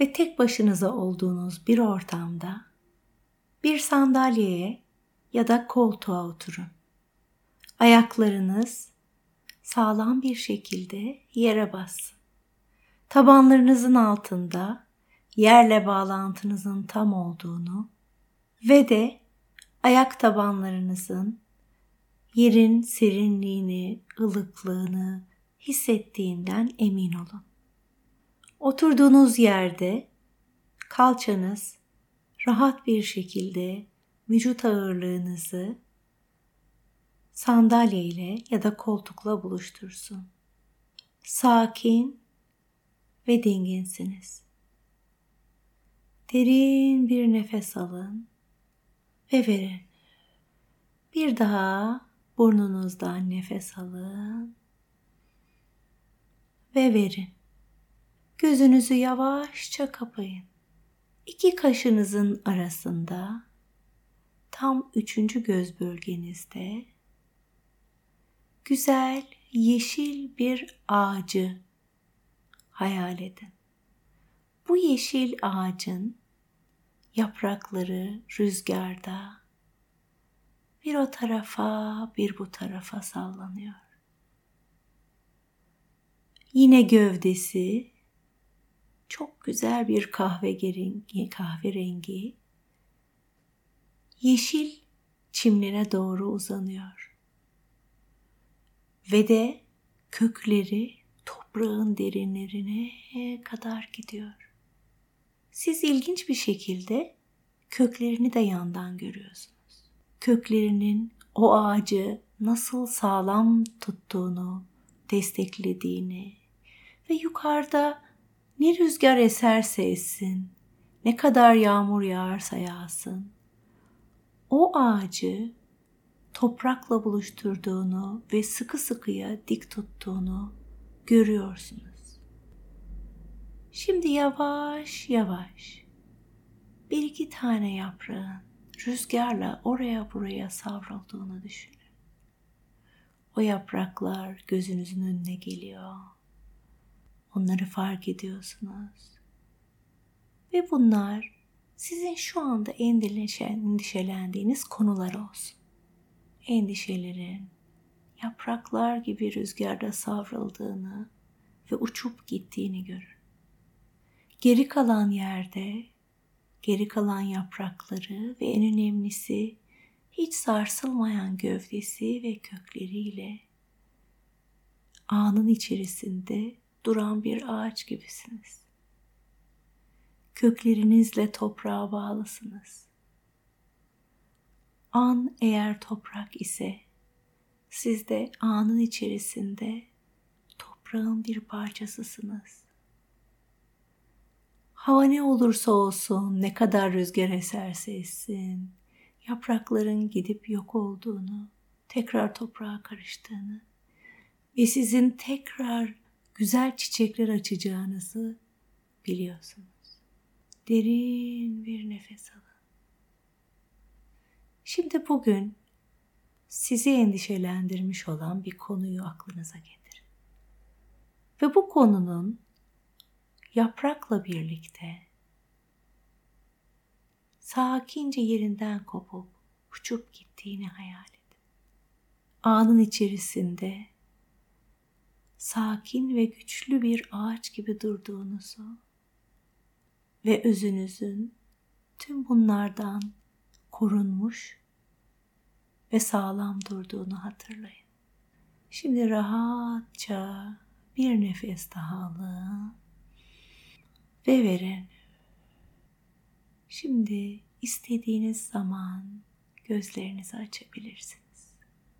ve tek başınıza olduğunuz bir ortamda bir sandalyeye ya da koltuğa oturun. Ayaklarınız sağlam bir şekilde yere bassın. Tabanlarınızın altında yerle bağlantınızın tam olduğunu ve de ayak tabanlarınızın yerin serinliğini, ılıklığını hissettiğinden emin olun. Oturduğunuz yerde kalçanız rahat bir şekilde vücut ağırlığınızı sandalye ile ya da koltukla buluştursun. Sakin ve dinginsiniz. Derin bir nefes alın ve verin. Bir daha burnunuzdan nefes alın ve verin. Gözünüzü yavaşça kapayın. İki kaşınızın arasında tam üçüncü göz bölgenizde güzel yeşil bir ağacı hayal edin. Bu yeşil ağacın yaprakları rüzgarda bir o tarafa bir bu tarafa sallanıyor. Yine gövdesi çok güzel bir kahverengi, kahverengi yeşil çimlere doğru uzanıyor. Ve de kökleri toprağın derinlerine kadar gidiyor. Siz ilginç bir şekilde köklerini de yandan görüyorsunuz. Köklerinin o ağacı nasıl sağlam tuttuğunu, desteklediğini ve yukarıda ne rüzgar eserse essin, ne kadar yağmur yağarsa yağsın, o ağacı toprakla buluşturduğunu ve sıkı sıkıya dik tuttuğunu görüyorsunuz. Şimdi yavaş yavaş bir iki tane yaprağın rüzgarla oraya buraya savrulduğunu düşünün. O yapraklar gözünüzün önüne geliyor. Onları fark ediyorsunuz. Ve bunlar sizin şu anda endişelendiğiniz konular olsun. Endişelerin yapraklar gibi rüzgarda savruldığını ve uçup gittiğini görün. Geri kalan yerde geri kalan yaprakları ve en önemlisi hiç sarsılmayan gövdesi ve kökleriyle anın içerisinde duran bir ağaç gibisiniz. Köklerinizle toprağa bağlısınız. An eğer toprak ise siz de anın içerisinde toprağın bir parçasısınız. Hava ne olursa olsun, ne kadar rüzgar eserse essin, yaprakların gidip yok olduğunu, tekrar toprağa karıştığını ve sizin tekrar güzel çiçekler açacağınızı biliyorsunuz. Derin bir nefes alın. Şimdi bugün sizi endişelendirmiş olan bir konuyu aklınıza getirin. Ve bu konunun yaprakla birlikte sakince yerinden kopup uçup gittiğini hayal edin. Anın içerisinde sakin ve güçlü bir ağaç gibi durduğunuzu ve özünüzün tüm bunlardan korunmuş ve sağlam durduğunu hatırlayın. Şimdi rahatça bir nefes daha alın ve verin. Şimdi istediğiniz zaman gözlerinizi açabilirsiniz.